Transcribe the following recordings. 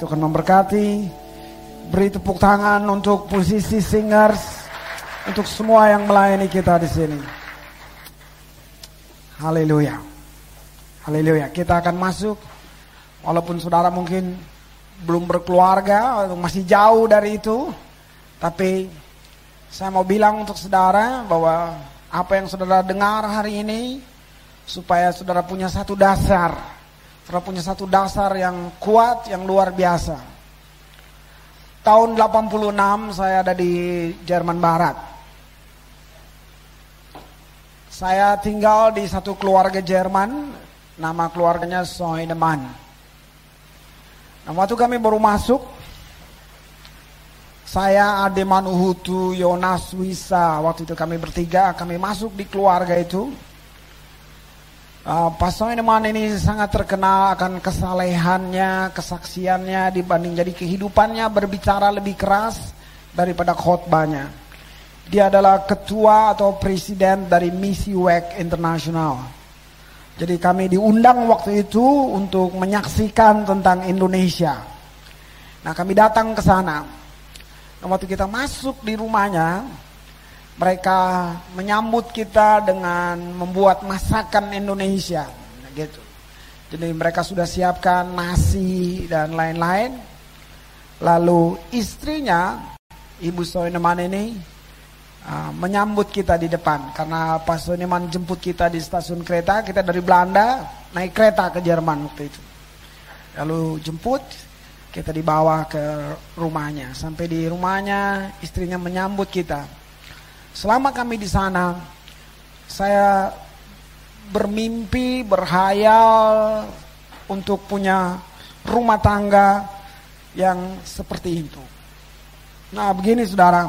Tuhan memberkati. Beri tepuk tangan untuk posisi singers, untuk semua yang melayani kita di sini. Haleluya. Haleluya. Kita akan masuk walaupun saudara mungkin belum berkeluarga masih jauh dari itu, tapi saya mau bilang untuk saudara bahwa apa yang saudara dengar hari ini supaya saudara punya satu dasar, saudara punya satu dasar yang kuat, yang luar biasa. Tahun 86 saya ada di Jerman Barat. Saya tinggal di satu keluarga Jerman, nama keluarganya Soineman. Nah, waktu kami baru masuk, saya Ademan Uhutu, Yonas Wisa, waktu itu kami bertiga, kami masuk di keluarga itu. Uh, Pak Soineman ini sangat terkenal akan kesalehannya, kesaksiannya dibanding jadi kehidupannya berbicara lebih keras daripada khotbahnya. Dia adalah ketua atau presiden dari misi WEC Internasional. Jadi kami diundang waktu itu untuk menyaksikan tentang Indonesia. Nah kami datang ke sana. Nah, waktu kita masuk di rumahnya, mereka menyambut kita dengan membuat masakan Indonesia gitu. Jadi mereka sudah siapkan nasi dan lain-lain. Lalu istrinya Ibu Soineman ini uh, menyambut kita di depan karena Pak Soineman jemput kita di stasiun kereta, kita dari Belanda naik kereta ke Jerman waktu itu. Lalu jemput, kita dibawa ke rumahnya. Sampai di rumahnya istrinya menyambut kita Selama kami di sana, saya bermimpi, berhayal untuk punya rumah tangga yang seperti itu. Nah, begini saudara,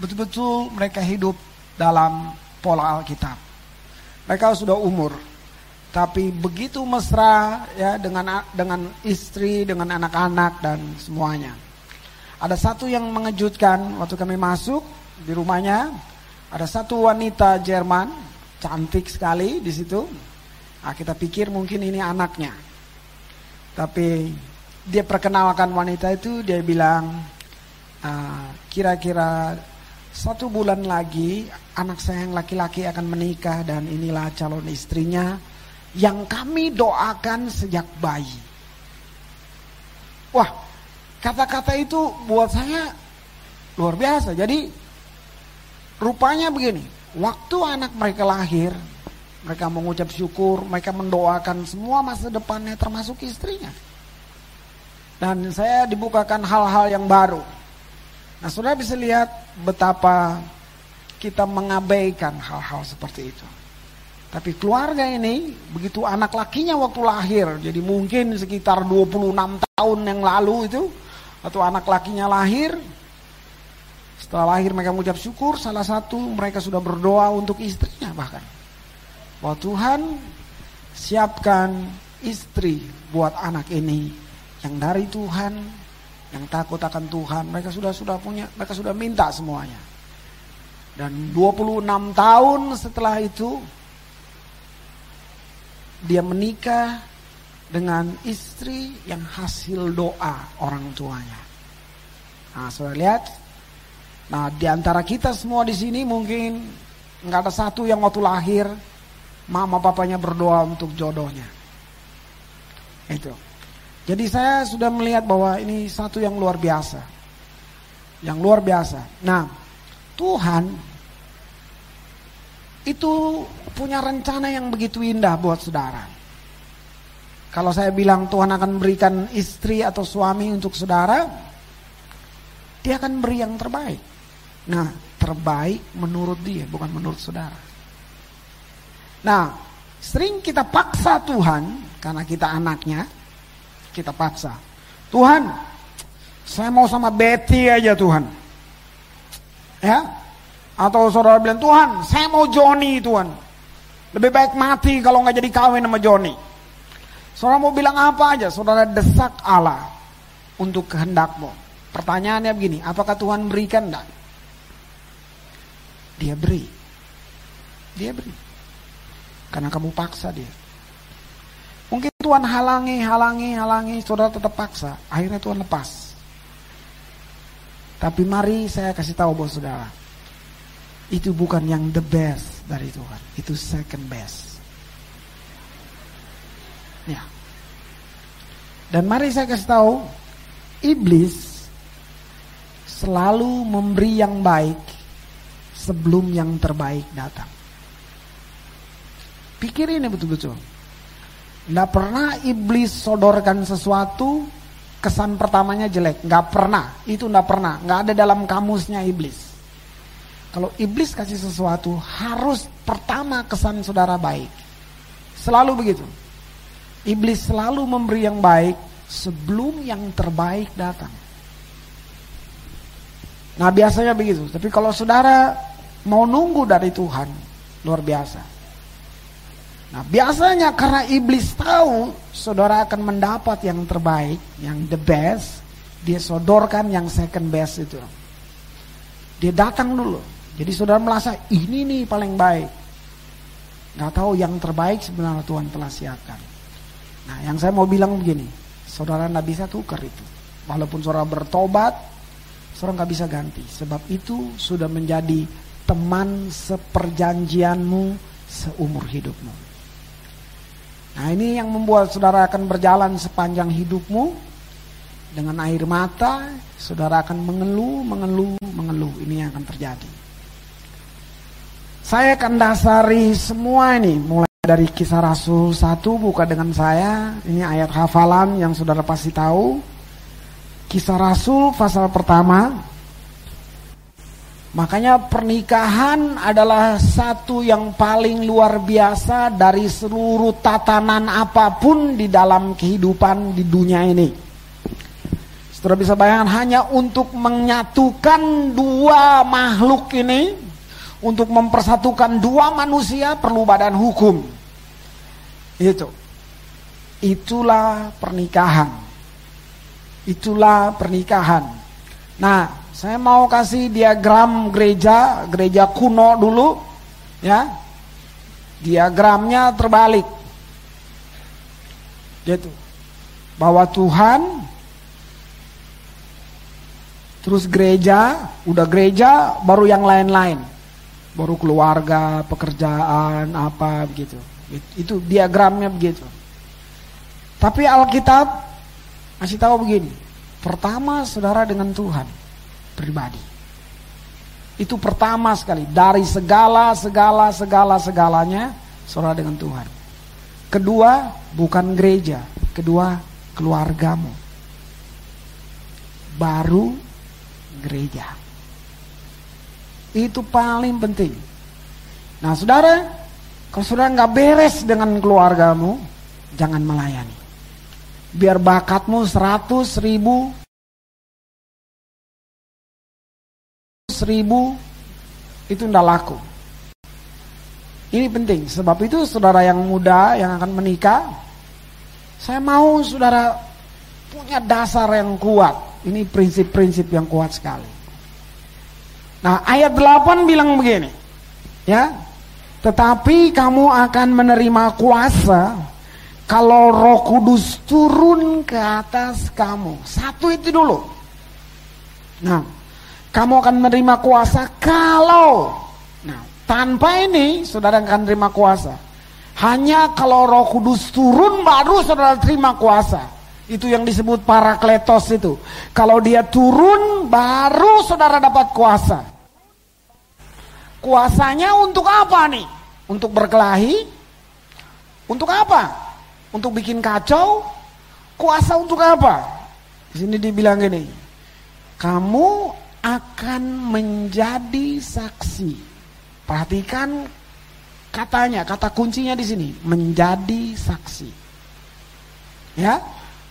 betul-betul mereka hidup dalam pola Alkitab. Mereka sudah umur, tapi begitu mesra ya dengan dengan istri, dengan anak-anak dan semuanya. Ada satu yang mengejutkan waktu kami masuk di rumahnya, ada satu wanita Jerman, cantik sekali di situ. Nah, kita pikir mungkin ini anaknya. Tapi dia perkenalkan wanita itu, dia bilang, ah, kira-kira satu bulan lagi anak saya yang laki-laki akan menikah dan inilah calon istrinya yang kami doakan sejak bayi. Wah, Kata-kata itu buat saya luar biasa. Jadi rupanya begini, waktu anak mereka lahir, mereka mengucap syukur, mereka mendoakan semua masa depannya termasuk istrinya. Dan saya dibukakan hal-hal yang baru. Nah, sudah bisa lihat betapa kita mengabaikan hal-hal seperti itu. Tapi keluarga ini, begitu anak lakinya waktu lahir, jadi mungkin sekitar 26 tahun yang lalu itu, atau anak lakinya lahir, setelah lahir mereka mengucap syukur, salah satu mereka sudah berdoa untuk istrinya bahkan. Bahwa Tuhan siapkan istri buat anak ini yang dari Tuhan, yang takut akan Tuhan. Mereka sudah sudah punya, mereka sudah minta semuanya. Dan 26 tahun setelah itu dia menikah dengan istri yang hasil doa orang tuanya. Nah, sudah lihat? Nah, di antara kita semua di sini mungkin nggak ada satu yang waktu lahir mama papanya berdoa untuk jodohnya. Itu. Jadi saya sudah melihat bahwa ini satu yang luar biasa. Yang luar biasa. Nah, Tuhan itu punya rencana yang begitu indah buat saudara. Kalau saya bilang Tuhan akan memberikan istri atau suami untuk saudara, dia akan beri yang terbaik. Nah, terbaik menurut dia, bukan menurut saudara. Nah, sering kita paksa Tuhan, karena kita anaknya, kita paksa. Tuhan, saya mau sama Betty aja Tuhan. Ya, atau saudara bilang, Tuhan, saya mau Joni Tuhan. Lebih baik mati kalau nggak jadi kawin sama Joni. Saudara mau bilang apa aja, saudara desak Allah untuk kehendakmu. Pertanyaannya begini, apakah Tuhan berikan enggak? Dia beri. Dia beri. Karena kamu paksa dia. Mungkin Tuhan halangi, halangi, halangi, saudara tetap paksa. Akhirnya Tuhan lepas. Tapi mari saya kasih tahu bos saudara. Itu bukan yang the best dari Tuhan. Itu second best. Ya. Dan mari saya kasih tahu. Iblis selalu memberi yang baik sebelum yang terbaik datang. Pikir ini betul-betul. Nggak pernah iblis sodorkan sesuatu kesan pertamanya jelek. Nggak pernah. Itu nggak pernah. Nggak ada dalam kamusnya iblis. Kalau iblis kasih sesuatu harus pertama kesan saudara baik. Selalu begitu. Iblis selalu memberi yang baik sebelum yang terbaik datang. Nah biasanya begitu. Tapi kalau saudara mau nunggu dari Tuhan, luar biasa. Nah biasanya karena iblis tahu saudara akan mendapat yang terbaik, yang the best, dia sodorkan yang second best itu. Dia datang dulu. Jadi saudara merasa ini nih paling baik. Gak tahu yang terbaik sebenarnya Tuhan telah siapkan. Nah yang saya mau bilang begini, saudara nggak bisa tukar itu. Walaupun saudara bertobat, saudara nggak bisa ganti. Sebab itu sudah menjadi teman seperjanjianmu seumur hidupmu. Nah ini yang membuat saudara akan berjalan sepanjang hidupmu dengan air mata, saudara akan mengeluh, mengeluh, mengeluh. Ini yang akan terjadi. Saya akan dasari semua ini mulai dari kisah Rasul 1 buka dengan saya. Ini ayat hafalan yang saudara pasti tahu. Kisah Rasul pasal pertama Makanya pernikahan adalah satu yang paling luar biasa dari seluruh tatanan apa pun di dalam kehidupan di dunia ini. Setelah bisa bayangkan hanya untuk menyatukan dua makhluk ini, untuk mempersatukan dua manusia perlu badan hukum. Itu. Itulah pernikahan. Itulah pernikahan. Nah, saya mau kasih diagram gereja, gereja kuno dulu, ya. Diagramnya terbalik. Gitu. Bahwa Tuhan terus gereja, udah gereja baru yang lain-lain. Baru keluarga, pekerjaan, apa begitu. Itu diagramnya begitu. Tapi Alkitab masih tahu begini. Pertama saudara dengan Tuhan pribadi. Itu pertama sekali dari segala segala segala segalanya saudara dengan Tuhan. Kedua, bukan gereja, kedua keluargamu. Baru gereja. Itu paling penting. Nah, saudara, kalau saudara nggak beres dengan keluargamu, jangan melayani. Biar bakatmu seratus ribu seribu itu tidak laku. Ini penting, sebab itu saudara yang muda yang akan menikah, saya mau saudara punya dasar yang kuat. Ini prinsip-prinsip yang kuat sekali. Nah ayat 8 bilang begini, ya, tetapi kamu akan menerima kuasa kalau roh kudus turun ke atas kamu. Satu itu dulu. Nah, kamu akan menerima kuasa kalau nah tanpa ini saudara akan terima kuasa hanya kalau roh kudus turun baru saudara terima kuasa itu yang disebut parakletos itu kalau dia turun baru saudara dapat kuasa kuasanya untuk apa nih untuk berkelahi untuk apa untuk bikin kacau kuasa untuk apa di sini dibilang gini kamu akan menjadi saksi. Perhatikan katanya, kata kuncinya di sini, menjadi saksi. Ya,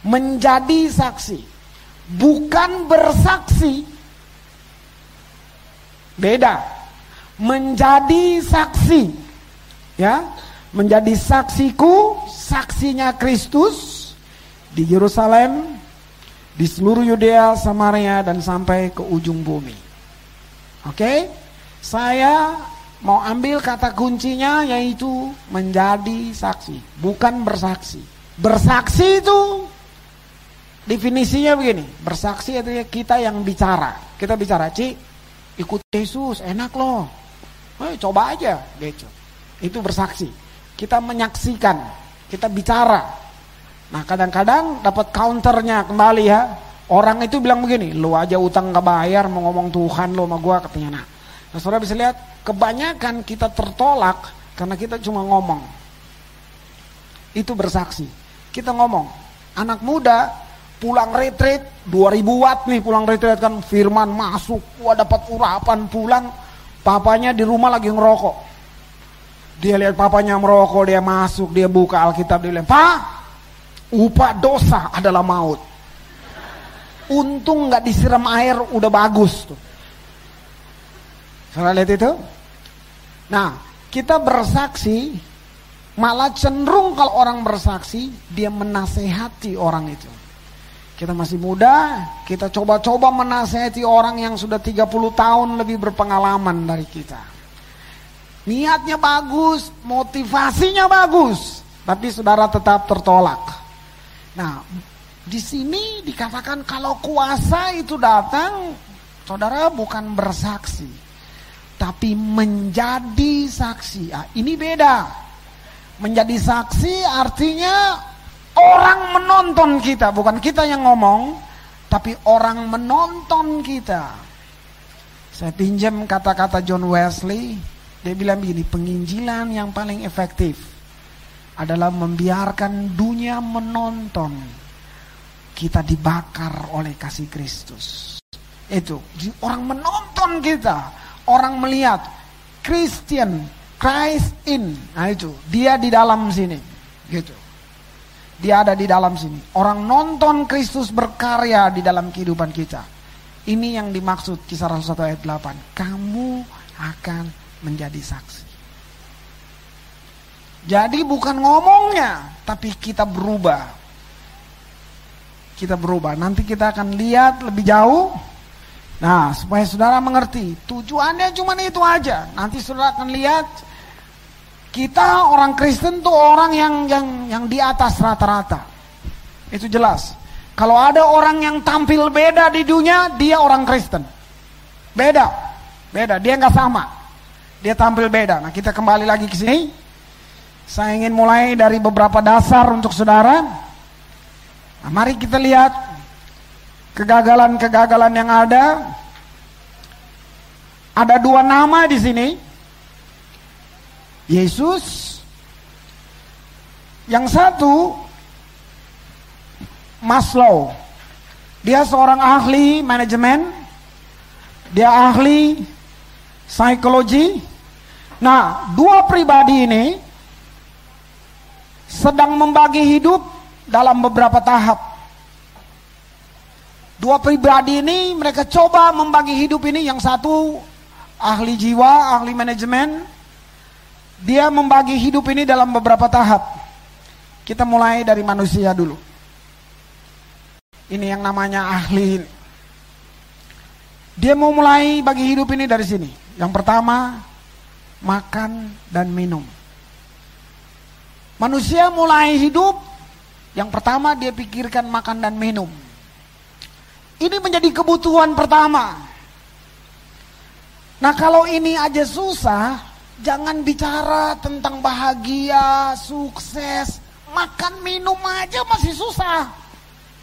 menjadi saksi. Bukan bersaksi. Beda. Menjadi saksi. Ya, menjadi saksiku, saksinya Kristus di Yerusalem, di seluruh Yudea, Samaria dan sampai ke ujung bumi. Oke? Saya mau ambil kata kuncinya yaitu menjadi saksi, bukan bersaksi. Bersaksi itu definisinya begini, bersaksi itu kita yang bicara. Kita bicara, Ci, ikut Yesus, enak loh. Eh, coba aja, gitu. Itu bersaksi. Kita menyaksikan, kita bicara. Nah, kadang-kadang dapat counternya kembali ya. Orang itu bilang begini, lu aja utang gak bayar mau ngomong Tuhan lo sama gua katanya. Nah, nah saudara bisa lihat kebanyakan kita tertolak karena kita cuma ngomong. Itu bersaksi. Kita ngomong, anak muda pulang retreat 2000 watt nih pulang retreat kan firman masuk wah dapat urapan pulang papanya di rumah lagi ngerokok. Dia lihat papanya merokok dia masuk dia buka Alkitab dia bilang pak upah dosa adalah maut. Untung nggak disiram air udah bagus tuh. Saudara lihat itu? Nah kita bersaksi malah cenderung kalau orang bersaksi dia menasehati orang itu kita masih muda, kita coba-coba menasehati orang yang sudah 30 tahun lebih berpengalaman dari kita. Niatnya bagus, motivasinya bagus, tapi saudara tetap tertolak. Nah, di sini dikatakan kalau kuasa itu datang, saudara bukan bersaksi, tapi menjadi saksi. Ah, ini beda. Menjadi saksi artinya Orang menonton kita, bukan kita yang ngomong, tapi orang menonton kita. Saya pinjam kata-kata John Wesley, dia bilang begini, penginjilan yang paling efektif adalah membiarkan dunia menonton kita dibakar oleh kasih Kristus. Itu, orang menonton kita, orang melihat Christian, Christ in, nah itu, dia di dalam sini, gitu. Dia ada di dalam sini. Orang nonton Kristus berkarya di dalam kehidupan kita. Ini yang dimaksud kisah Rasul 1 ayat 8. Kamu akan menjadi saksi. Jadi bukan ngomongnya, tapi kita berubah. Kita berubah. Nanti kita akan lihat lebih jauh. Nah, supaya saudara mengerti, tujuannya cuma itu aja. Nanti saudara akan lihat kita orang Kristen tuh orang yang yang yang di atas rata-rata. Itu jelas. Kalau ada orang yang tampil beda di dunia, dia orang Kristen. Beda. Beda, dia nggak sama. Dia tampil beda. Nah, kita kembali lagi ke sini. Saya ingin mulai dari beberapa dasar untuk saudara. Nah, mari kita lihat kegagalan-kegagalan yang ada. Ada dua nama di sini. Yesus yang satu Maslow. Dia seorang ahli manajemen dia ahli psikologi. Nah dua pribadi ini sedang membagi hidup dalam beberapa tahap. Dua pribadi ini mereka coba membagi hidup ini. Yang satu ahli jiwa ahli manajemen dia membagi hidup ini dalam beberapa tahap. Kita mulai dari manusia dulu. Ini yang namanya ahli. Dia mau mulai bagi hidup ini dari sini. Yang pertama, makan dan minum. Manusia mulai hidup, yang pertama dia pikirkan makan dan minum. Ini menjadi kebutuhan pertama. Nah kalau ini aja susah, Jangan bicara tentang bahagia, sukses, makan minum aja masih susah.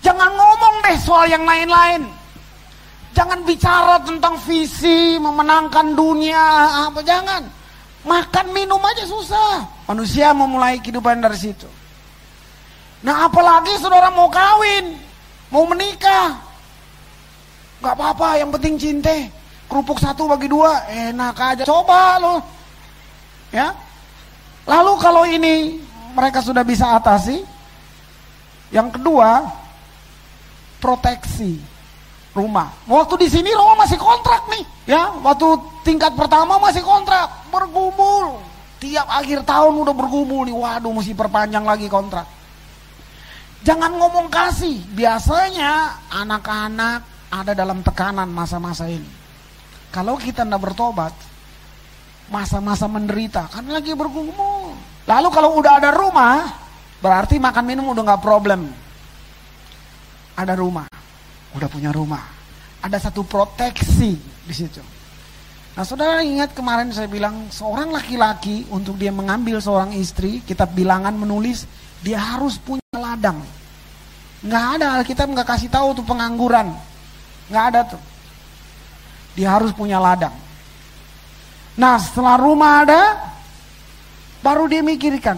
Jangan ngomong deh soal yang lain-lain. Jangan bicara tentang visi, memenangkan dunia, apa jangan. Makan minum aja susah. Manusia memulai kehidupan dari situ. Nah apalagi saudara mau kawin, mau menikah. Gak apa-apa, yang penting cinta. Kerupuk satu bagi dua, enak aja. Coba loh Ya. Lalu kalau ini mereka sudah bisa atasi, yang kedua proteksi rumah. Waktu di sini rumah masih kontrak nih, ya. Waktu tingkat pertama masih kontrak, bergumul. Tiap akhir tahun udah bergumul nih, waduh mesti perpanjang lagi kontrak. Jangan ngomong kasih, biasanya anak-anak ada dalam tekanan masa-masa ini. Kalau kita tidak bertobat, masa-masa menderita kan lagi bergumul. Lalu kalau udah ada rumah, Berarti makan minum udah nggak problem. Ada rumah, udah punya rumah. Ada satu proteksi di situ. Nah saudara ingat kemarin saya bilang seorang laki-laki untuk dia mengambil seorang istri, kitab bilangan menulis dia harus punya ladang. Nggak ada Alkitab nggak kasih tahu tuh pengangguran. Nggak ada tuh. Dia harus punya ladang. Nah setelah rumah ada, baru dia mikirkan.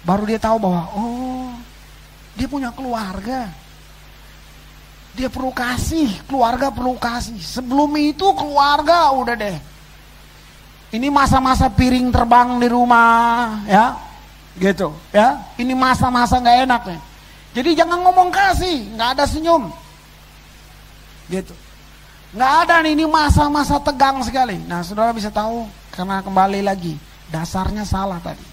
Baru dia tahu bahwa, oh dia punya keluarga. Dia perlu kasih, keluarga perlu kasih. Sebelum itu keluarga udah deh. Ini masa-masa piring terbang di rumah, ya, gitu, ya. Ini masa-masa nggak enak nih. Jadi jangan ngomong kasih, nggak ada senyum, gitu. Nggak ada nih, ini masa-masa tegang sekali. Nah, saudara bisa tahu karena kembali lagi dasarnya salah tadi.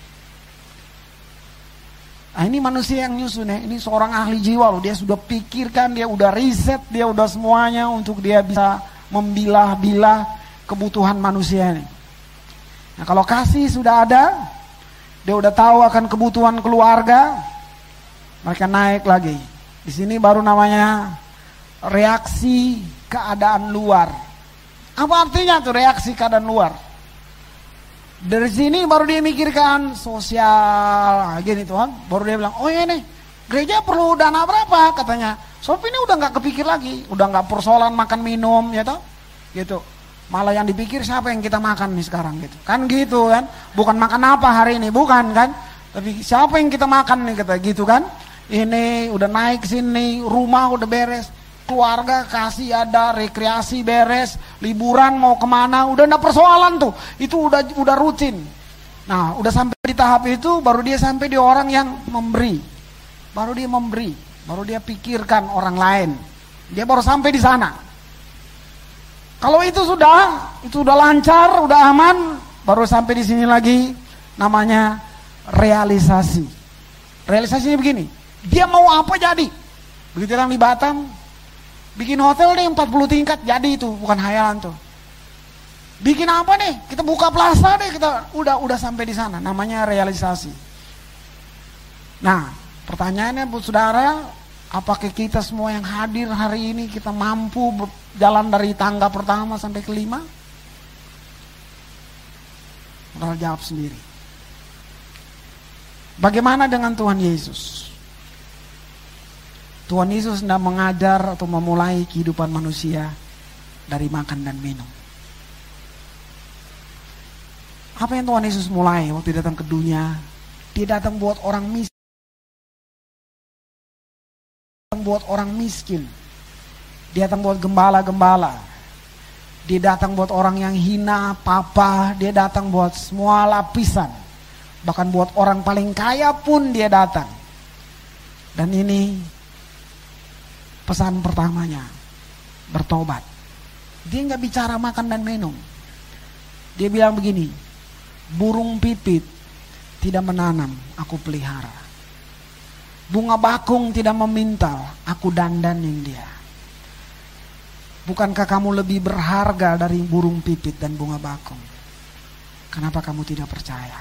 Nah ini manusia yang nyusun ya, ini seorang ahli jiwa loh, dia sudah pikirkan, dia udah riset, dia udah semuanya untuk dia bisa membilah-bilah kebutuhan manusia ini. Nah kalau kasih sudah ada, dia udah tahu akan kebutuhan keluarga, mereka naik lagi. Di sini baru namanya reaksi keadaan luar. Apa artinya tuh reaksi keadaan luar? Dari sini baru dia mikirkan sosial, nah, gini Tuhan. Baru dia bilang, oh iya nih, gereja perlu dana berapa katanya. Sob ini udah nggak kepikir lagi, udah nggak persoalan makan minum, ya toh, gitu. Malah yang dipikir siapa yang kita makan nih sekarang gitu. Kan gitu kan, bukan makan apa hari ini, bukan kan. Tapi siapa yang kita makan nih kata gitu kan. Ini udah naik sini, rumah udah beres keluarga kasih ada rekreasi beres liburan mau ke mana. Udah ndak persoalan tuh. Itu udah udah rutin. Nah udah sampai di tahap itu baru dia sampai di orang yang memberi. Baru dia memberi. Baru dia pikirkan orang lain. Dia baru sampai di sana. Kalau itu sudah itu udah lancar udah aman baru sampai di sini lagi namanya realisasi. Realisasinya begini. Dia mau apa jadi? Begitu orang di Batam Bikin hotel deh 40 tingkat jadi itu, bukan hayalan tuh. Bikin apa nih? Kita buka plaza deh, kita udah udah sampai di sana. Namanya realisasi. Nah, pertanyaannya Bu Saudara, apakah kita semua yang hadir hari ini kita mampu jalan dari tangga pertama sampai kelima? Saudara jawab sendiri. Bagaimana dengan Tuhan Yesus? Tuhan Yesus sedang mengajar atau memulai kehidupan manusia dari makan dan minum. Apa yang Tuhan Yesus mulai waktu datang ke dunia? Dia datang buat orang miskin. buat orang miskin. Dia datang buat gembala-gembala. Dia datang buat orang yang hina, papa. Dia datang buat semua lapisan. Bahkan buat orang paling kaya pun dia datang. Dan ini pesan pertamanya bertobat. Dia nggak bicara makan dan minum. Dia bilang begini, burung pipit tidak menanam, aku pelihara. Bunga bakung tidak memintal, aku dandanin dia. Bukankah kamu lebih berharga dari burung pipit dan bunga bakung? Kenapa kamu tidak percaya?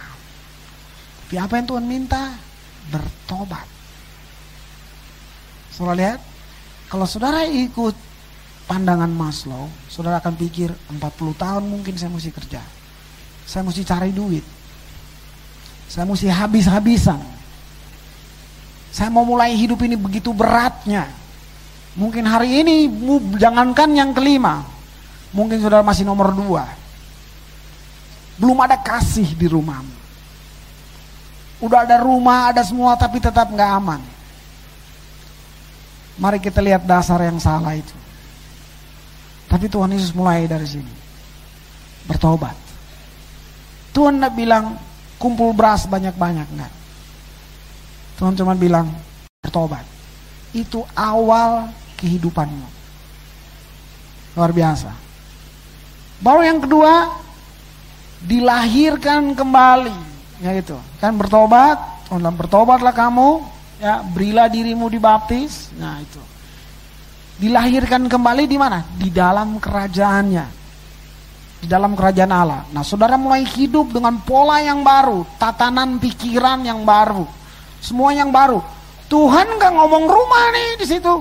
Tapi apa yang Tuhan minta? Bertobat. Saudara lihat, kalau saudara ikut pandangan Maslow, saudara akan pikir 40 tahun mungkin saya mesti kerja. Saya mesti cari duit. Saya mesti habis-habisan. Saya mau mulai hidup ini begitu beratnya. Mungkin hari ini jangankan yang kelima. Mungkin saudara masih nomor dua. Belum ada kasih di rumahmu. Udah ada rumah, ada semua tapi tetap nggak aman. Mari kita lihat dasar yang salah itu. Tapi Tuhan Yesus mulai dari sini. Bertobat. Tuhan tidak bilang kumpul beras banyak-banyak. Enggak. Tuhan cuma bilang bertobat. Itu awal kehidupanmu. Luar biasa. Baru yang kedua, dilahirkan kembali. Ya itu. Kan bertobat, Tuhan bertobatlah kamu, ya berilah dirimu dibaptis nah itu dilahirkan kembali di mana di dalam kerajaannya di dalam kerajaan Allah nah saudara mulai hidup dengan pola yang baru tatanan pikiran yang baru Semua yang baru. Tuhan nggak ngomong rumah nih di situ.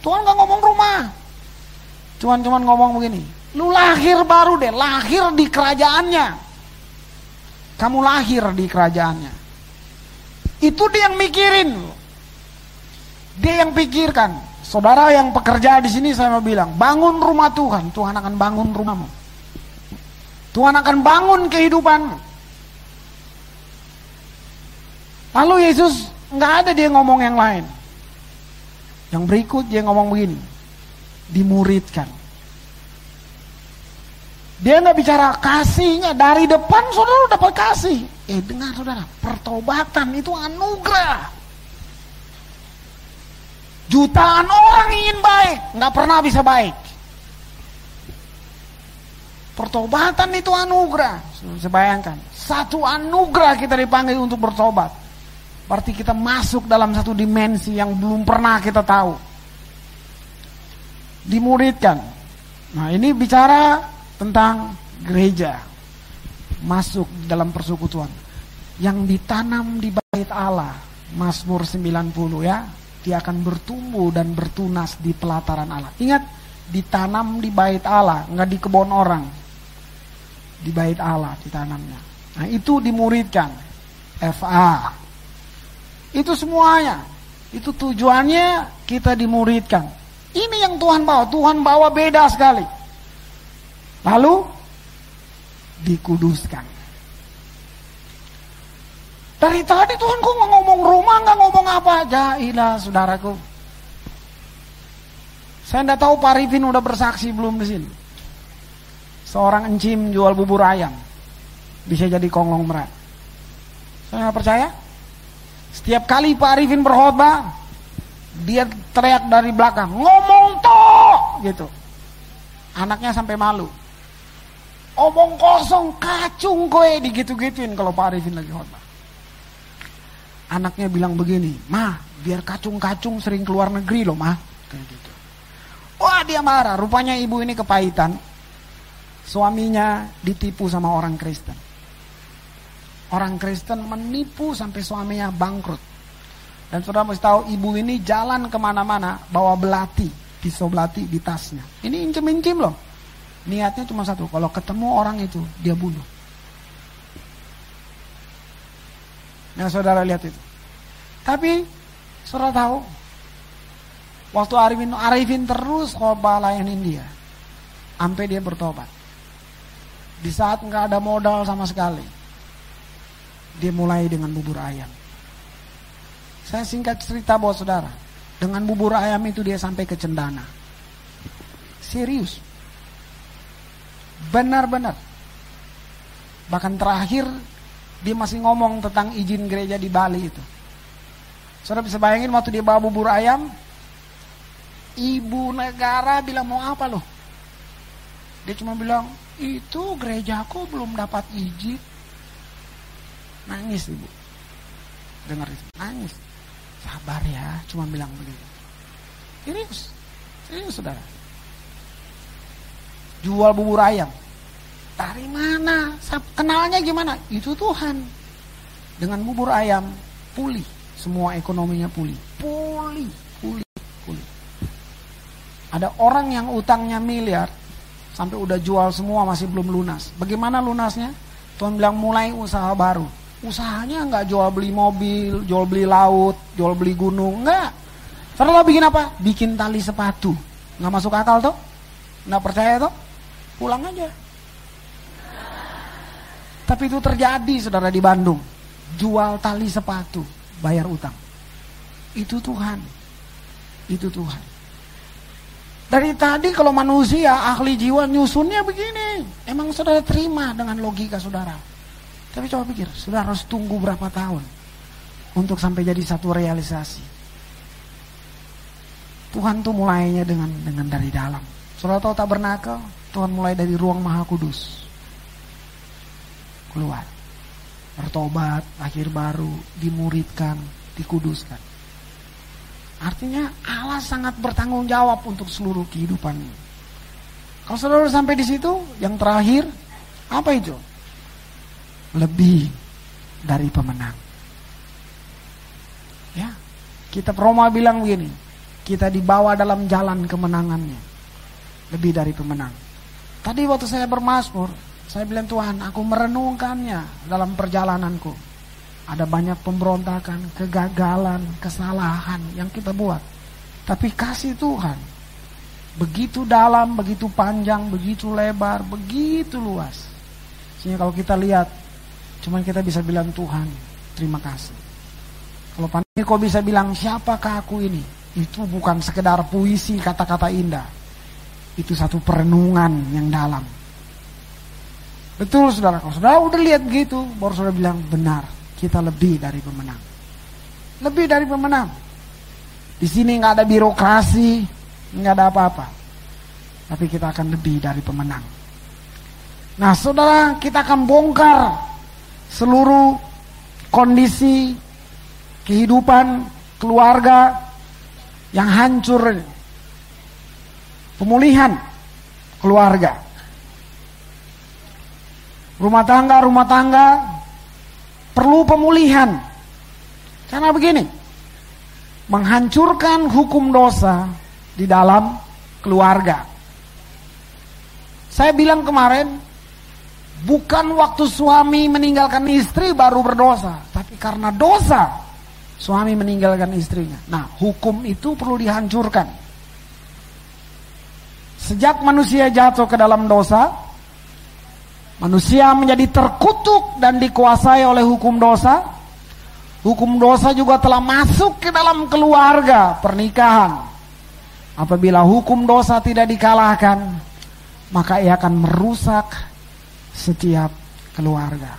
Tuhan nggak ngomong rumah. Cuman cuman ngomong begini. Lu lahir baru deh, lahir di kerajaannya. Kamu lahir di kerajaannya. Itu dia yang mikirin. Dia yang pikirkan. Saudara yang pekerja di sini saya mau bilang, bangun rumah Tuhan, Tuhan akan bangun rumahmu. Tuhan akan bangun kehidupanmu. Lalu Yesus nggak ada dia ngomong yang lain. Yang berikut dia ngomong begini, dimuridkan. Dia nggak bicara kasihnya dari depan saudara dapat kasih. Eh dengar saudara, pertobatan itu anugerah. Jutaan orang ingin baik, nggak pernah bisa baik. Pertobatan itu anugerah. Saya bayangkan, satu anugerah kita dipanggil untuk bertobat. Berarti kita masuk dalam satu dimensi yang belum pernah kita tahu. Dimuridkan. Nah ini bicara tentang gereja. Masuk dalam persekutuan. Yang ditanam di bait Allah. Mazmur 90 ya. Dia akan bertumbuh dan bertunas di pelataran Allah. Ingat, ditanam di bait Allah, nggak di kebun orang. Di bait Allah ditanamnya. Nah itu dimuridkan. FA itu semuanya. Itu tujuannya kita dimuridkan. Ini yang Tuhan bawa. Tuhan bawa beda sekali. Lalu dikuduskan. Dari tadi Tuhan kok nggak ngomong rumah, nggak ngomong apa aja, ilah saudaraku. Saya tidak tahu Pak Rifin udah bersaksi belum di sini. Seorang encim jual bubur ayam bisa jadi konglomerat. Saya nggak percaya? Setiap kali Pak Arifin berkhotbah, dia teriak dari belakang, ngomong toh, gitu. Anaknya sampai malu. Omong kosong, kacung kowe digitu-gituin kalau Pak Arifin lagi khotbah. Anaknya bilang begini, "Ma, biar kacung-kacung sering keluar negeri loh, Ma." Kayak gitu. Wah, dia marah. Rupanya ibu ini kepahitan. Suaminya ditipu sama orang Kristen. Orang Kristen menipu sampai suaminya bangkrut. Dan saudara mesti tahu ibu ini jalan ke mana-mana bawa belati, pisau belati di tasnya. Ini incim-incim loh. Niatnya cuma satu, kalau ketemu orang itu dia bunuh. Nah saudara lihat itu. Tapi saudara tahu, waktu Arifin, Arifin terus khotbah layanin dia. Sampai dia bertobat. Di saat nggak ada modal sama sekali dia mulai dengan bubur ayam. Saya singkat cerita buat saudara. Dengan bubur ayam itu dia sampai ke cendana. Serius. Benar-benar. Bahkan terakhir dia masih ngomong tentang izin gereja di Bali itu. Saudara bisa bayangin waktu dia bawa bubur ayam, ibu negara bilang mau apa loh? Dia cuma bilang, itu gerejaku belum dapat izin. Nangis ibu. Dengar itu, nangis. Sabar ya, cuma bilang begitu. Serius, serius saudara. Jual bubur ayam. Dari mana? Kenalnya gimana? Itu Tuhan. Dengan bubur ayam, pulih. Semua ekonominya pulih. Pulih, pulih, pulih. Ada orang yang utangnya miliar, sampai udah jual semua masih belum lunas. Bagaimana lunasnya? Tuhan bilang mulai usaha baru usahanya nggak jual beli mobil, jual beli laut, jual beli gunung, nggak. Saudara bikin apa? Bikin tali sepatu. Nggak masuk akal tuh? Nggak percaya tuh? Pulang aja. Tapi itu terjadi saudara di Bandung. Jual tali sepatu, bayar utang. Itu Tuhan. Itu Tuhan. Dari tadi kalau manusia ahli jiwa nyusunnya begini. Emang saudara terima dengan logika saudara. Tapi coba pikir, sudah harus tunggu berapa tahun untuk sampai jadi satu realisasi. Tuhan tuh mulainya dengan dengan dari dalam. Saudara tahu tak bernakal? Tuhan mulai dari ruang maha kudus. Keluar. Bertobat, akhir baru, dimuridkan, dikuduskan. Artinya Allah sangat bertanggung jawab untuk seluruh kehidupanmu. Kalau saudara sampai di situ, yang terakhir, apa itu? lebih dari pemenang. Ya. Kita Roma bilang begini, kita dibawa dalam jalan kemenangannya. Lebih dari pemenang. Tadi waktu saya bermasmur, saya bilang Tuhan, aku merenungkannya dalam perjalananku. Ada banyak pemberontakan, kegagalan, kesalahan yang kita buat. Tapi kasih Tuhan begitu dalam, begitu panjang, begitu lebar, begitu luas. Sehingga kalau kita lihat, cuman kita bisa bilang Tuhan, terima kasih. Kalau kau bisa bilang siapakah aku ini? Itu bukan sekedar puisi kata-kata indah. Itu satu perenungan yang dalam. Betul saudara, kalau saudara udah lihat begitu, baru saudara bilang benar, kita lebih dari pemenang. Lebih dari pemenang. Di sini nggak ada birokrasi, nggak ada apa-apa. Tapi kita akan lebih dari pemenang. Nah, saudara, kita akan bongkar seluruh kondisi kehidupan keluarga yang hancur. Pemulihan keluarga. Rumah tangga, rumah tangga perlu pemulihan. Karena begini, menghancurkan hukum dosa di dalam keluarga. Saya bilang kemarin, bukan waktu suami meninggalkan istri baru berdosa, tapi karena dosa suami meninggalkan istrinya. Nah, hukum itu perlu dihancurkan. Sejak manusia jatuh ke dalam dosa, manusia menjadi terkutuk dan dikuasai oleh hukum dosa. Hukum dosa juga telah masuk ke dalam keluarga pernikahan. Apabila hukum dosa tidak dikalahkan, maka ia akan merusak setiap keluarga.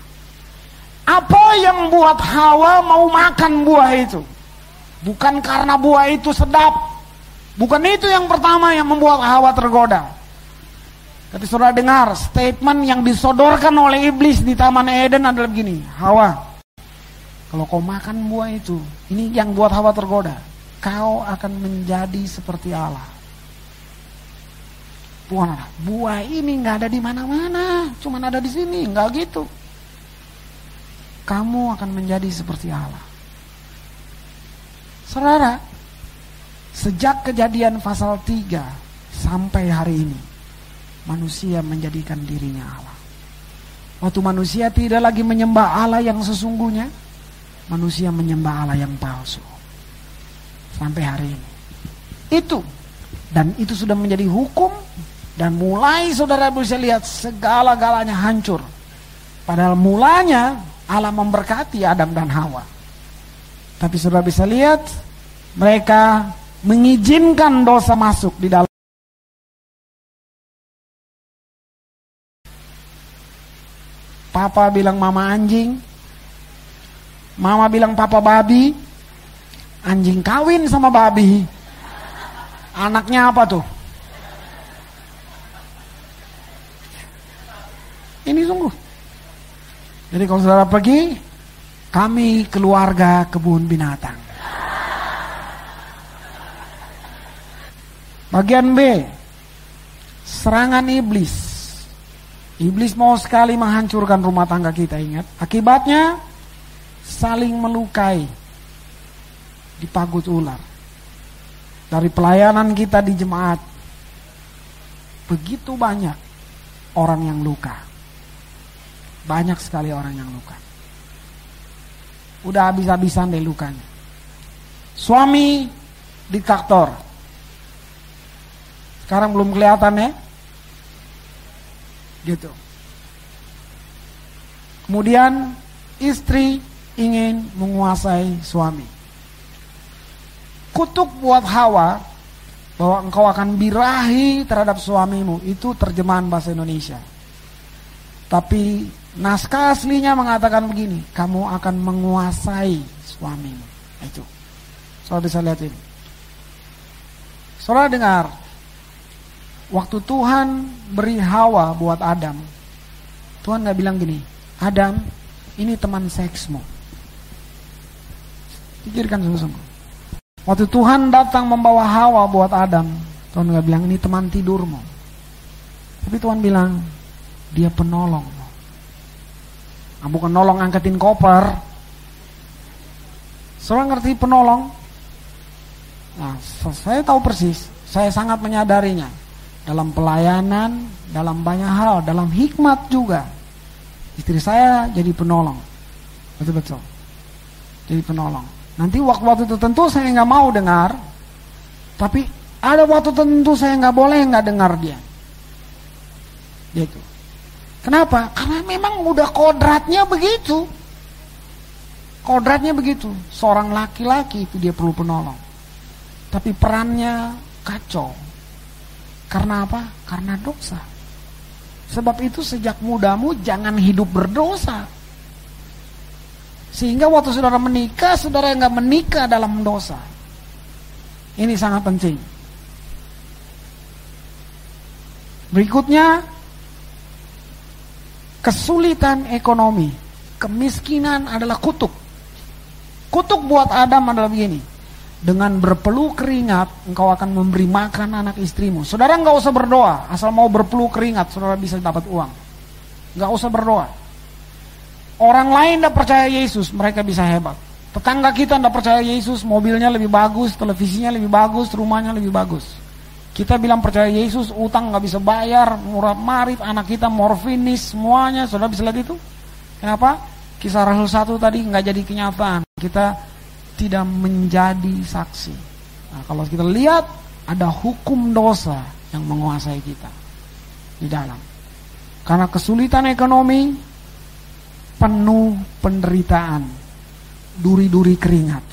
Apa yang buat Hawa mau makan buah itu? Bukan karena buah itu sedap. Bukan itu yang pertama yang membuat Hawa tergoda. Tapi saudara dengar statement yang disodorkan oleh iblis di Taman Eden adalah begini. Hawa, kalau kau makan buah itu, ini yang buat Hawa tergoda. Kau akan menjadi seperti Allah. Buah, buah ini nggak ada di mana-mana, cuman ada di sini, nggak gitu. Kamu akan menjadi seperti Allah. Saudara, sejak kejadian pasal 3 sampai hari ini, manusia menjadikan dirinya Allah. Waktu manusia tidak lagi menyembah Allah yang sesungguhnya, manusia menyembah Allah yang palsu. Sampai hari ini. Itu. Dan itu sudah menjadi hukum. Dan mulai saudara bisa lihat segala-galanya hancur. Padahal mulanya Allah memberkati Adam dan Hawa. Tapi saudara bisa lihat mereka mengizinkan dosa masuk di dalam Papa bilang mama anjing, Mama bilang papa babi, anjing kawin sama babi. Anaknya apa tuh? Ini sungguh. Jadi kalau saudara pergi, kami keluarga kebun binatang. Bagian B, serangan iblis. Iblis mau sekali menghancurkan rumah tangga kita, ingat. Akibatnya saling melukai di pagut ular. Dari pelayanan kita di jemaat, begitu banyak orang yang luka. Banyak sekali orang yang luka. Udah habis-habisan deh lukanya. Suami diktator. Sekarang belum kelihatan ya. Gitu. Kemudian istri ingin menguasai suami. Kutuk buat Hawa bahwa engkau akan birahi terhadap suamimu itu terjemahan bahasa Indonesia. Tapi naskah aslinya mengatakan begini, kamu akan menguasai suamimu. Itu. Saudara bisa lihat ini. Saudara dengar, waktu Tuhan beri Hawa buat Adam, Tuhan nggak bilang gini, Adam, ini teman seksmu. Pikirkan sungguh-sungguh. Waktu Tuhan datang membawa Hawa buat Adam, Tuhan gak bilang ini teman tidurmu. Tapi Tuhan bilang dia penolong. Nah, bukan nolong angkatin koper. Saudara ngerti penolong? Nah, saya tahu persis, saya sangat menyadarinya. Dalam pelayanan, dalam banyak hal, dalam hikmat juga. Istri saya jadi penolong. Betul-betul. Jadi penolong. Nanti waktu-waktu tertentu saya nggak mau dengar, tapi ada waktu tertentu saya nggak boleh nggak dengar dia. Gitu. Kenapa? Karena memang udah kodratnya begitu. Kodratnya begitu. Seorang laki-laki itu dia perlu penolong. Tapi perannya kacau. Karena apa? Karena dosa. Sebab itu sejak mudamu jangan hidup berdosa. Sehingga waktu saudara menikah, saudara nggak menikah dalam dosa. Ini sangat penting. Berikutnya, kesulitan ekonomi. Kemiskinan adalah kutuk. Kutuk buat Adam adalah begini. Dengan berpeluh keringat, engkau akan memberi makan anak istrimu. Saudara nggak usah berdoa, asal mau berpeluh keringat, saudara bisa dapat uang. Nggak usah berdoa. Orang lain tidak percaya Yesus, mereka bisa hebat. Tetangga kita tidak percaya Yesus, mobilnya lebih bagus, televisinya lebih bagus, rumahnya lebih bagus. Kita bilang percaya Yesus, utang nggak bisa bayar, murah marif, anak kita morfinis, semuanya. Saudara bisa lihat itu? Kenapa? Kisah Rasul satu tadi nggak jadi kenyataan kita tidak menjadi saksi. Nah, kalau kita lihat ada hukum dosa yang menguasai kita di dalam. Karena kesulitan ekonomi penuh penderitaan, duri-duri keringat.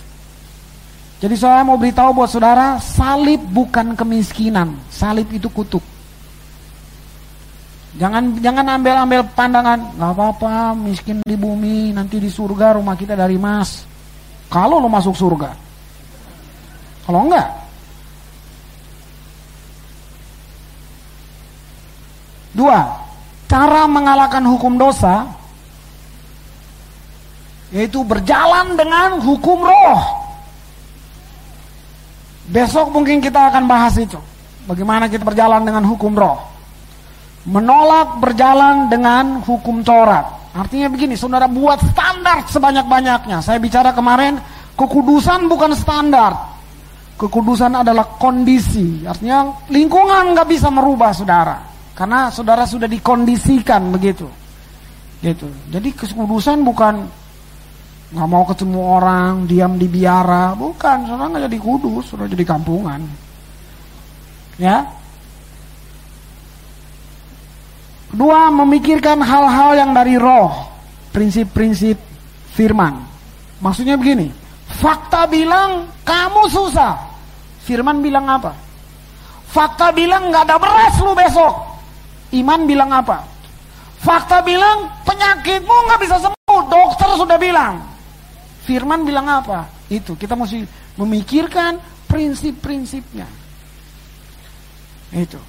Jadi saya mau beritahu buat saudara, salib bukan kemiskinan, salib itu kutuk. Jangan jangan ambil-ambil pandangan, nggak apa-apa, miskin di bumi, nanti di surga rumah kita dari emas. Kalau lo masuk surga. Kalau enggak. Dua, cara mengalahkan hukum dosa yaitu berjalan dengan hukum roh. Besok mungkin kita akan bahas itu. Bagaimana kita berjalan dengan hukum roh. Menolak berjalan dengan hukum Taurat. Artinya begini, saudara buat standar sebanyak-banyaknya. Saya bicara kemarin, kekudusan bukan standar. Kekudusan adalah kondisi. Artinya lingkungan nggak bisa merubah saudara. Karena saudara sudah dikondisikan begitu. Gitu. Jadi kekudusan bukan nggak mau ketemu orang, diam di biara. Bukan, saudara nggak jadi kudus, saudara jadi kampungan. Ya, Kedua, memikirkan hal-hal yang dari roh, prinsip-prinsip firman. Maksudnya begini, fakta bilang kamu susah. Firman bilang apa? Fakta bilang nggak ada beras lu besok. Iman bilang apa? Fakta bilang penyakitmu nggak bisa sembuh. Dokter sudah bilang. Firman bilang apa? Itu kita mesti memikirkan prinsip-prinsipnya. Itu.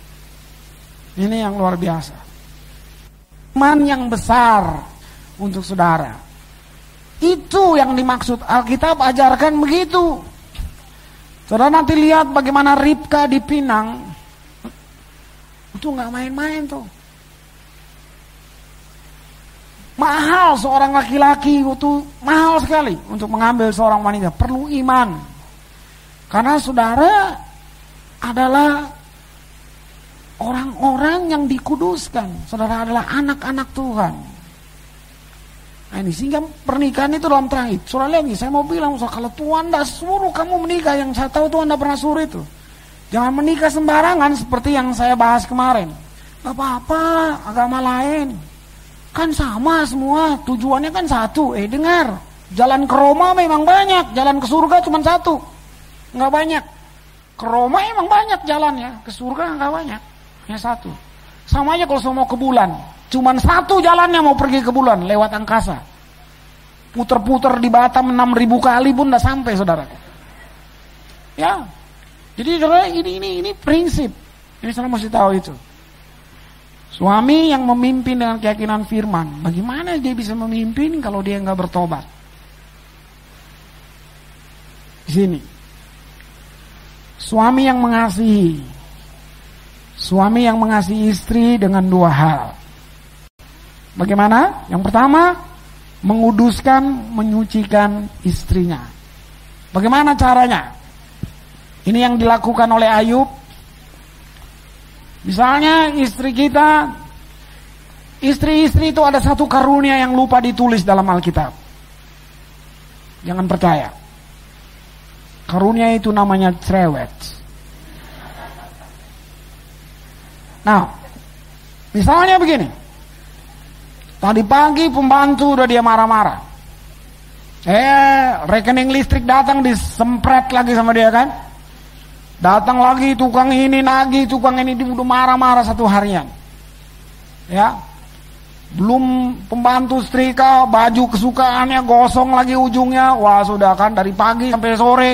Ini yang luar biasa iman yang besar untuk saudara. Itu yang dimaksud Alkitab ajarkan begitu. Saudara nanti lihat bagaimana Ribka dipinang. Itu nggak main-main tuh. Mahal seorang laki-laki itu mahal sekali untuk mengambil seorang wanita. Perlu iman. Karena saudara adalah orang-orang yang dikuduskan. Saudara adalah anak-anak Tuhan. Nah ini sehingga pernikahan itu dalam terang itu. Saudara nih, saya mau bilang, kalau Tuhan tidak suruh kamu menikah, yang saya tahu Tuhan tidak pernah suruh itu. Jangan menikah sembarangan seperti yang saya bahas kemarin. Gak apa-apa, agama lain. Kan sama semua, tujuannya kan satu. Eh dengar, jalan ke Roma memang banyak, jalan ke surga cuma satu. Nggak banyak. Ke Roma emang banyak jalannya, ke surga nggak banyak. Ya satu. Sama aja kalau saya mau ke bulan. Cuman satu jalannya mau pergi ke bulan lewat angkasa. Puter-puter di Batam 6000 kali pun udah sampai saudara. Ya. Jadi saudara ini ini ini prinsip. Ini saudara mesti tahu itu. Suami yang memimpin dengan keyakinan firman, bagaimana dia bisa memimpin kalau dia nggak bertobat? Di sini. Suami yang mengasihi, Suami yang mengasihi istri dengan dua hal. Bagaimana? Yang pertama, menguduskan, menyucikan istrinya. Bagaimana caranya? Ini yang dilakukan oleh Ayub. Misalnya istri kita, istri-istri itu ada satu karunia yang lupa ditulis dalam Alkitab. Jangan percaya. Karunia itu namanya cerewet. Nah, misalnya begini. Tadi pagi pembantu udah dia marah-marah. Eh, rekening listrik datang disempret lagi sama dia kan? Datang lagi tukang ini lagi, tukang ini udah marah-marah satu harian. Ya. Belum pembantu setrika, baju kesukaannya gosong lagi ujungnya. Wah, sudah kan dari pagi sampai sore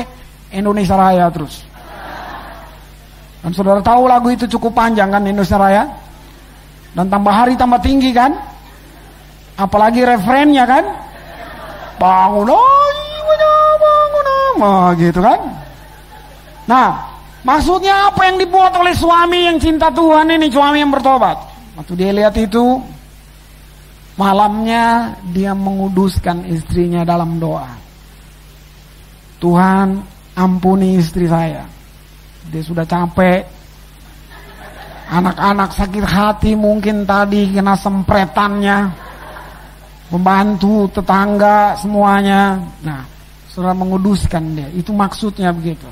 Indonesia Raya terus. Dan saudara tahu lagu itu cukup panjang kan Indonesia Raya? Dan tambah hari tambah tinggi kan? Apalagi referennya kan? Bangun bangun nama gitu kan? Nah, maksudnya apa yang dibuat oleh suami yang cinta Tuhan ini, suami yang bertobat? Waktu dia lihat itu, malamnya dia menguduskan istrinya dalam doa. Tuhan, ampuni istri saya. Dia sudah capek. Anak-anak sakit hati mungkin tadi kena sempretannya membantu tetangga semuanya. Nah, saudara menguduskan dia. Itu maksudnya begitu.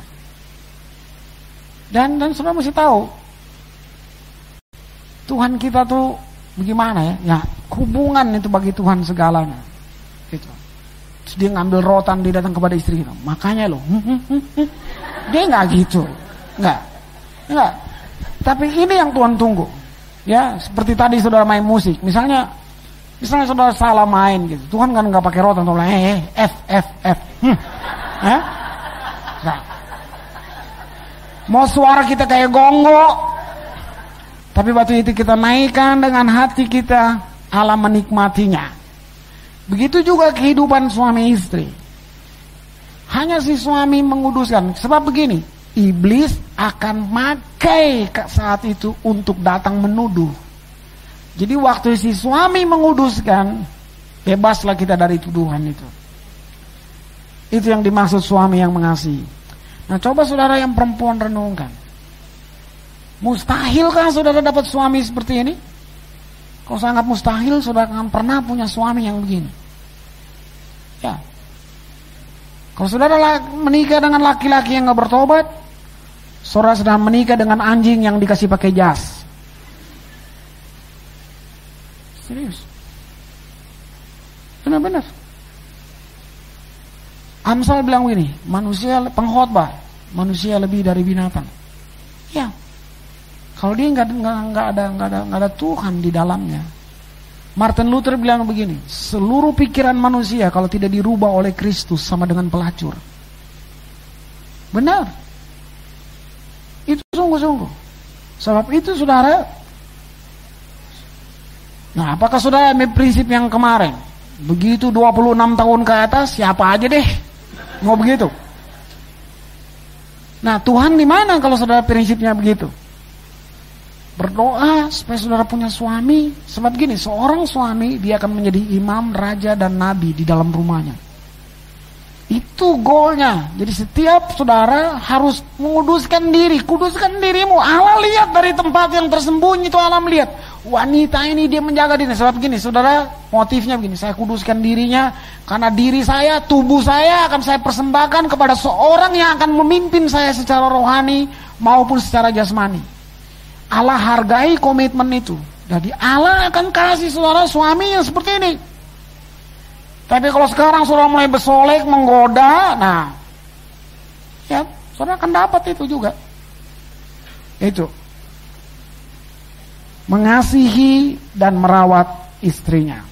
Dan dan saudara mesti tahu Tuhan kita tuh bagaimana ya? Ya, hubungan itu bagi Tuhan segalanya. Gitu. Terus dia ngambil rotan dia datang kepada istri kita. Makanya loh, dia nggak gitu, nggak, nggak. Tapi ini yang Tuhan tunggu. Ya, seperti tadi saudara main musik, misalnya Misalnya saudara salah main gitu, Tuhan kan nggak pakai rotan, tuh eh, eh F F F, hmm. eh? Mau suara kita kayak gongo, tapi waktu itu kita naikkan dengan hati kita, Allah menikmatinya. Begitu juga kehidupan suami istri. Hanya si suami menguduskan. Sebab begini, iblis akan makai saat itu untuk datang menuduh. Jadi waktu si suami menguduskan, bebaslah kita dari tuduhan itu. Itu yang dimaksud suami yang mengasihi. Nah coba saudara yang perempuan renungkan. Mustahilkah saudara dapat suami seperti ini? Kalau sangat mustahil, saudara akan pernah punya suami yang begini. Ya. Kalau saudara menikah dengan laki-laki yang gak bertobat, saudara sedang menikah dengan anjing yang dikasih pakai jas. Serius. Benar-benar. Amsal bilang begini, manusia pengkhotbah, manusia lebih dari binatang. Ya, kalau dia nggak nggak ada nggak ada nggak ada Tuhan di dalamnya. Martin Luther bilang begini, seluruh pikiran manusia kalau tidak dirubah oleh Kristus sama dengan pelacur. Benar. Itu sungguh-sungguh. Sebab itu saudara, Nah, apakah sudah ambil prinsip yang kemarin? Begitu 26 tahun ke atas, siapa aja deh. Mau begitu. Nah, Tuhan di mana kalau saudara prinsipnya begitu? Berdoa supaya saudara punya suami. Sebab gini, seorang suami dia akan menjadi imam, raja, dan nabi di dalam rumahnya. Itu goalnya. Jadi setiap saudara harus menguduskan diri. Kuduskan dirimu. Allah lihat dari tempat yang tersembunyi itu Allah melihat. Wanita ini dia menjaga diri. Sebab begini saudara motifnya begini. Saya kuduskan dirinya. Karena diri saya, tubuh saya akan saya persembahkan kepada seorang yang akan memimpin saya secara rohani maupun secara jasmani. Allah hargai komitmen itu. Jadi Allah akan kasih saudara suami yang seperti ini. Tapi kalau sekarang sudah mulai bersolek, menggoda, nah, ya, saudara akan dapat itu juga. Itu. Mengasihi dan merawat istrinya.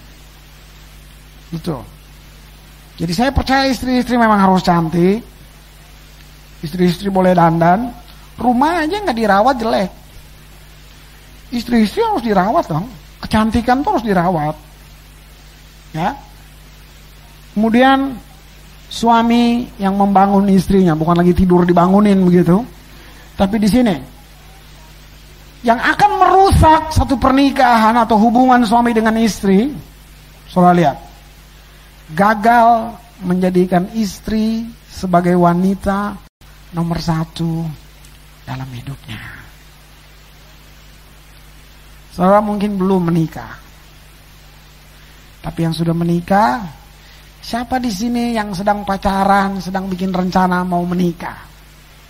Itu. Jadi saya percaya istri-istri memang harus cantik. Istri-istri boleh dandan. Rumah aja nggak dirawat jelek. Istri-istri harus dirawat dong. Kecantikan tuh harus dirawat. Ya, Kemudian suami yang membangun istrinya, bukan lagi tidur dibangunin begitu. Tapi di sini yang akan merusak satu pernikahan atau hubungan suami dengan istri, saudara lihat, gagal menjadikan istri sebagai wanita nomor satu dalam hidupnya. Saudara mungkin belum menikah. Tapi yang sudah menikah, siapa di sini yang sedang pacaran, sedang bikin rencana mau menikah?